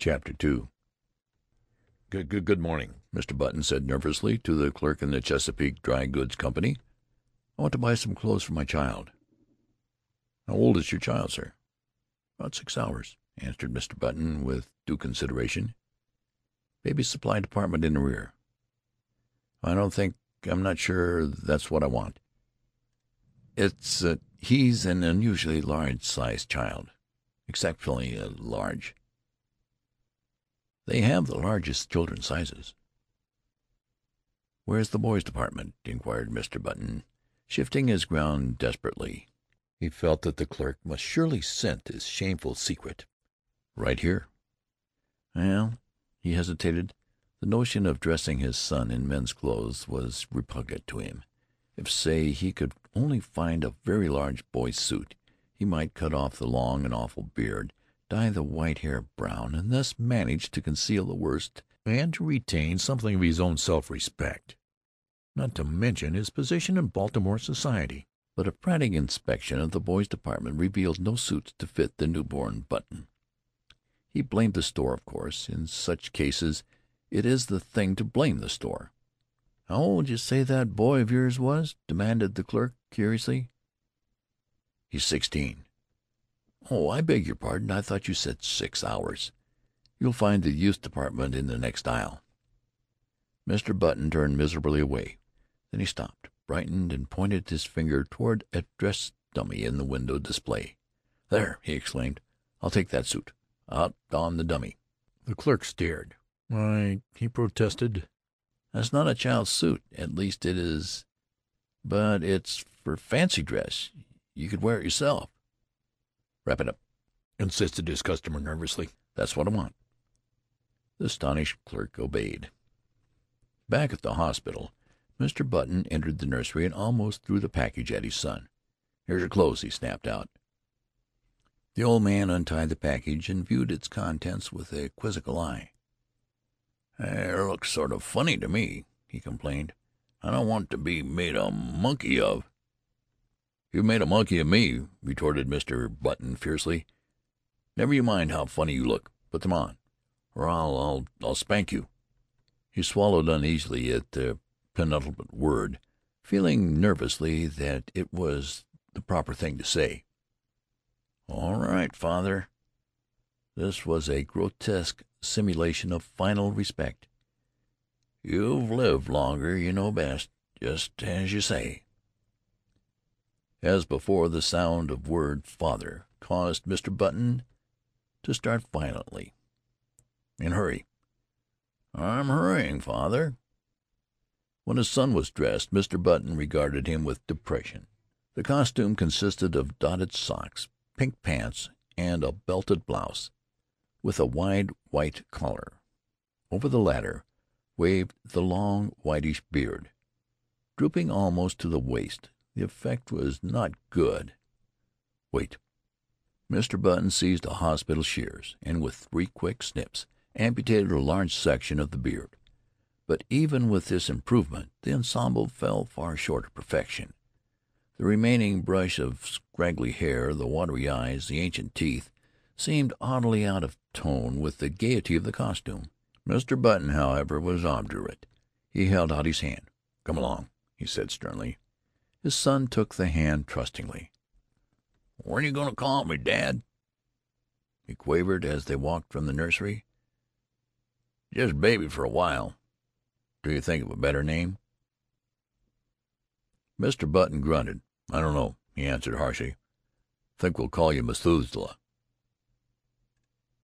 CHAPTER II "G good morning," Mr. Button said nervously to the clerk in the Chesapeake Dry Goods Company. "I want to buy some clothes for my child." "How old is your child, sir?" "About six hours," answered Mr. Button with due consideration. "Baby supply department in the rear." "I don't think I'm not sure that's what I want." "It's uh, he's an unusually uh, large sized child. Exceptionally large." "They have the largest children's sizes." "Where's the boys' department?" inquired Mr. Button, shifting his ground desperately. He felt that the clerk must surely scent his shameful secret. "Right here." "Well," he hesitated. The notion of dressing his son in men's clothes was repugnant to him. If, say, he could only find a very large boy's suit, he might cut off the long and awful beard, dye the white hair brown, and thus manage to conceal the worst and to retain something of his own self respect, not to mention his position in Baltimore society. But a frantic inspection of the boys' department revealed no suits to fit the newborn Button. He blamed the store, of course. In such cases it is the thing to blame the store. "How old you say that boy of yours was?" demanded the clerk curiously. "He's sixteen." "Oh, I beg your pardon. I thought you said six hours. You'll find the youth department in the next aisle." Mr. Button turned miserably away. Then he stopped, brightened, and pointed his finger toward a dress dummy in the window display. "There!" he exclaimed. "I'll take that suit. Out on the dummy." The clerk stared. "Why," he protested, "that's not a child's suit. At least it is but it's for fancy dress. You could wear it yourself." "Wrap it up," insisted his customer nervously. "That's what I want." The astonished clerk obeyed. Back at the hospital, Mr. Button entered the nursery and almost threw the package at his son. "Here's your clothes," he snapped out. The old man untied the package and viewed its contents with a quizzical eye. "It looks sort of funny to me," he complained. "I don't want to be made a monkey of." "You've made a monkey of me," retorted Mr. Button fiercely. "Never you mind how funny you look. Put them on, or I'll I'll I'll spank you." He swallowed uneasily at the penultimate word, feeling nervously that it was the proper thing to say. "All right, father." This was a grotesque simulation of final respect. "You've lived longer. You know best. Just as you say." As before, the sound of the word "father" caused Mr. Button to start violently. "And hurry." "I'm hurrying, father." When his son was dressed, Mr. Button regarded him with depression. The costume consisted of dotted socks pink pants, and a belted blouse, with a wide white collar. Over the latter waved the long whitish beard, drooping almost to the waist. The effect was not good. "Wait!" Mr. Button seized a hospital shears, and with three quick snips amputated a large section of the beard. But even with this improvement the ensemble fell far short of perfection. The remaining brush of scraggly hair, the watery eyes, the ancient teeth, seemed oddly out of tone with the gaiety of the costume. Mr. Button, however, was obdurate. He held out his hand. "Come along," he said sternly. His son took the hand trustingly. "When you going to call me, dad?" he quavered as they walked from the nursery. "Just Baby for a while. Do you think of a better name?" Mr. Button grunted. "I don't know," he answered harshly. "Think we'll call you Methuselah."